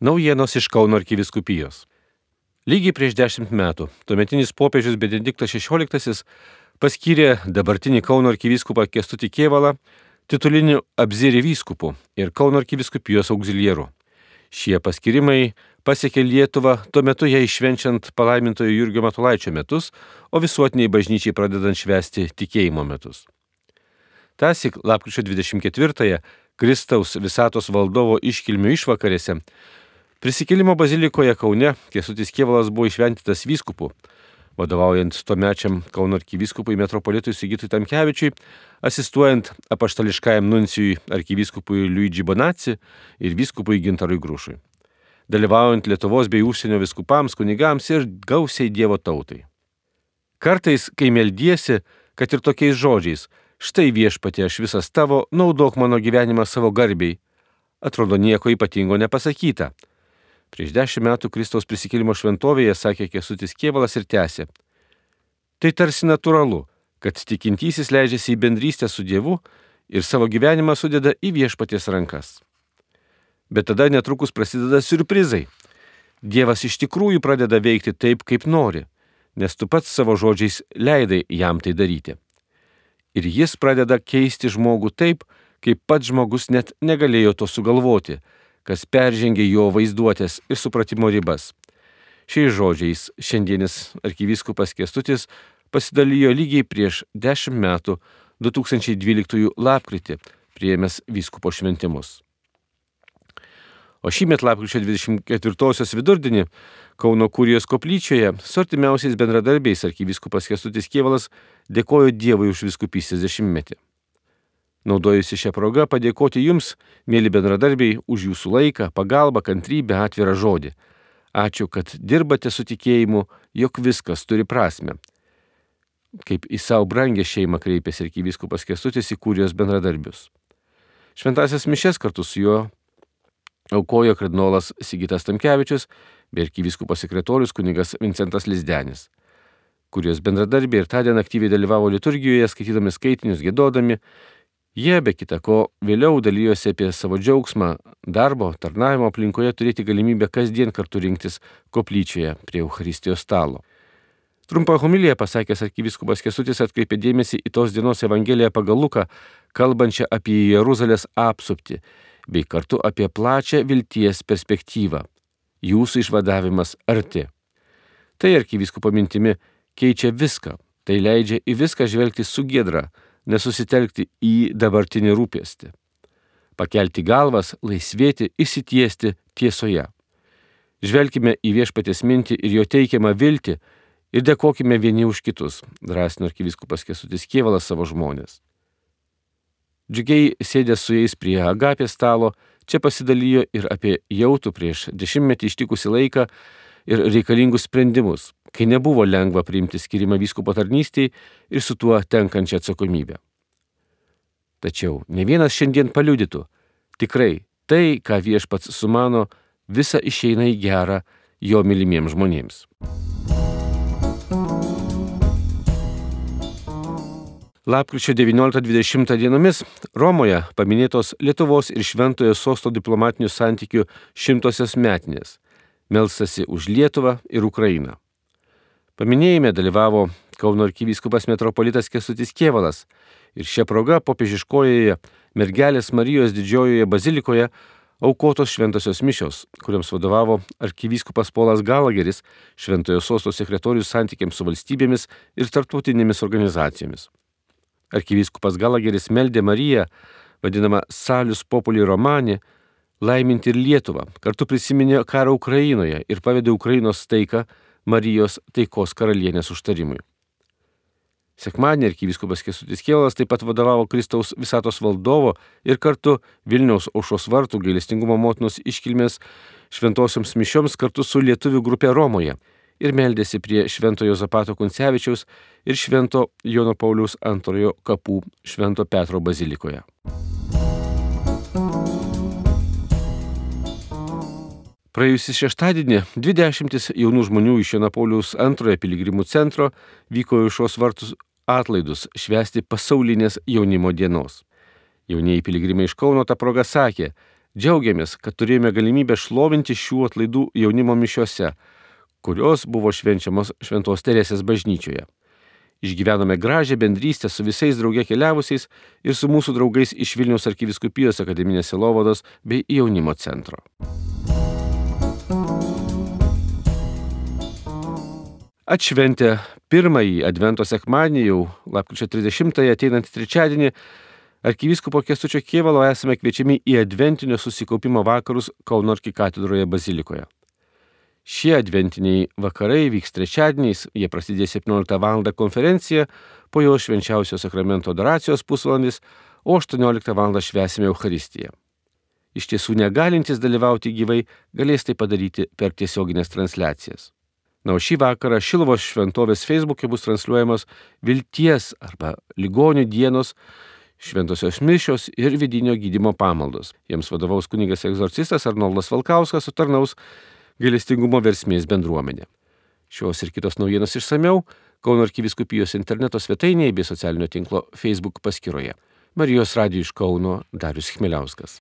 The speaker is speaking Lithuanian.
Naujienos iš Kauno arkiviskupijos. Lygiai prieš dešimt metų tuometinis popiežius Benediktas XVI paskyrė dabartinį Kauno arkiviskupą Kestutį Kievalą tituliniu apzirį vyskupu ir Kauno arkiviskupijos auxilieru. Šie paskirimai pasiekė Lietuvą tuo metu jai švenčiant palaimintojo Jurgio Matulaičio metus, o visuotiniai bažnyčiai pradedant švesti tikėjimo metus. Tasik lapkričio 24-ąją Kristaus visatos valdovo iškilmių išvakarėse Prisikėlimo bazilikoje Kaune Kesutis Kievalas buvo išventytas vyskupu, vadovaujant tuomečiam Kauno arkivyskupui metropolitui Sigitui Tamkevičiui, asistuojant apaštališkajam nuncijui arkivyskupui Luigi Bonaci ir vyskupui Gintarui Grušui, dalyvaujant Lietuvos bei užsienio viskupams, kunigams ir gausiai Dievo tautai. Kartais, kai meldiesi, kad ir tokiais žodžiais, štai viešpatie aš visas tavo, naudok mano gyvenimą savo garbiai, atrodo nieko ypatingo nepasakyta Prieš dešimt metų Kristaus prisikėlimo šventovėje sakė Kesutis Kievalas ir tęsė. Tai tarsi natūralu, kad tikintysis leidžiasi į bendrystę su Dievu ir savo gyvenimą sudeda į viešpaties rankas. Bet tada netrukus prasideda surprizai. Dievas iš tikrųjų pradeda veikti taip, kaip nori, nes tu pats savo žodžiais leidai jam tai daryti. Ir jis pradeda keisti žmogų taip, kaip pats žmogus net negalėjo to sugalvoti kas peržengė jo vaizduotės ir supratimo ribas. Šiais žodžiais šiandienis arkivyskupas Kestutis pasidalijo lygiai prieš dešimt metų 2012 lapkritį prieėmęs vyskupo šventimus. O šįmet lapkričio 24-osios vidurdienį Kauno Kurijos koplyčioje su artimiausiais bendradarbiais arkivyskupas Kestutis Kievalas dėkojo Dievui už viskupystės dešimtmetį. Naudojusi šią progą padėkoti Jums, mėly bendradarbiai, už Jūsų laiką, pagalbą, kantrybę, atvirą žodį. Ačiū, kad dirbate su tikėjimu, jog viskas turi prasme. Kaip į savo brangę šeimą kreipėsi ir kyviskupas Kestutis į kūrijos bendradarbius. Šventasias mišes kartu su juo aukojo kardinolas Sigitas Tamkevičius bei kyviskupas sekretorius kunigas Vincentas Lizdenis. Kurijos bendradarbiai ir tądien aktyviai dalyvavo liturgijoje, skaitydami skaitinius, gėdodami Jie be kita ko vėliau dalyjosi apie savo džiaugsmą darbo, tarnavimo aplinkoje turėti galimybę kasdien kartu rinktis koplyčioje prie Euharistijos stalo. Trumpą homiliją pasakęs arkivyskupas Kesutis atkreipė dėmesį į tos dienos Evangeliją pagal Luką, kalbančią apie Jeruzalės apsupti, bei kartu apie plačią vilties perspektyvą. Jūsų išvadavimas arti. Tai arkivyskupo mintimi keičia viską, tai leidžia į viską žvelgti su gėdra, nesusitelkti į dabartinį rūpestį. Pakelti galvas, laisvėti, įsitiesti tiesoje. Žvelkime į viešpatės mintį ir jo teikiamą viltį ir dėkojime vieni už kitus, drąsino arkiviskupas Kesutis Kievalas savo žmonės. Džiugiai sėdęs su jais prie agapės stalo, čia pasidalijo ir apie jautų prieš dešimtmetį ištikusi laiką ir reikalingus sprendimus, kai nebuvo lengva priimti skirimą vyskupo tarnystėje ir su tuo tenkančią atsakomybę. Tačiau ne vienas šiandien paliudytų, tikrai tai, ką viešpats sumano, visa išeina į gerą jo mylimiems žmonėms. Lapkričio 19-20 dienomis Romoje paminėtos Lietuvos ir Šventojo sosto diplomatinių santykių šimtosios metinės. Melstasi už Lietuvą ir Ukrainą. Paminėjime dalyvavo Kauno arkivyskupas metropolitas Kesutis Kievalas ir šią progą popiežiškojoje mergelės Marijos didžiojoje bazilikoje aukotos šventosios mišios, kuriams vadovavo arkivyskupas Polas Galageris, šventojo sosto sekretorius santykiams su valstybėmis ir tarptautinėmis organizacijomis. Arkivyskupas Galageris meldė Mariją, vadinamą Salius Populi Romanį, laiminti ir Lietuvą, kartu prisiminė karą Ukrainoje ir pavedė Ukrainos taiką Marijos taikos karalienės užtarimui. Sekmadienį arkivyskupas Kesutis Kielas taip pat vadovavo Kristaus visatos valdovo ir kartu Vilniaus aušos vartų gailestingumo motinos iškilmės šventosioms mišioms kartu su lietuvių grupė Romoje ir meldėsi prie Šventojo Zapato Kuncevičiaus ir Švento Jono Pauliaus antrojo kapų Švento Petro bazilikoje. Praėjusį šeštadienį 20 jaunų žmonių iš Jonapoliaus antrojo piligrimų centro vyko iš šios vartus atlaidus švesti pasaulinės jaunimo dienos. Jaunieji piligrimai iš Kauno tą progą sakė, Džiaugiamės, kad turėjome galimybę šlovinti šių atlaidų jaunimo mišiuose, kurios buvo švenčiamos Šventos Teresės bažnyčioje. Išgyvenome gražią bendrystę su visais drauge keliavusiais ir su mūsų draugais iš Vilniaus arkiviskupijos akademinės Silovados bei jaunimo centro. Atšventę pirmąjį Advento sekmadienį, jau lapkričio 30-ąją ateinantį trečiadienį, arkivyskupo Kestučio Kievalo esame kviečiami į Adventinio susikaupimo vakarus Kauno arkikatedroje bazilikoje. Šie adventiniai vakarai vyks trečiadieniais, jie prasidės 17 val. konferencija, po jo švenčiausio sakramento adoracijos pusvalandis, o 18 val. švesime Euharistiją. Iš tiesų negalintys dalyvauti gyvai galės tai padaryti per tiesioginės transliacijas. Na, o šį vakarą Šilvos šventovės Facebook'e bus transliuojamos vilties arba ligonių dienos, šventosios mišios ir vidinio gydimo pamaldos. Jiems vadovaus kunigas egzorcistas Arnoldas Valkauskas, sutarnaus gailestingumo versmės bendruomenė. Šios ir kitos naujienos išsameu Kauno arkiviskupijos interneto svetainėje bei socialinio tinklo Facebook paskyroje. Marijos radijų iš Kauno Darius Chmeliauskas.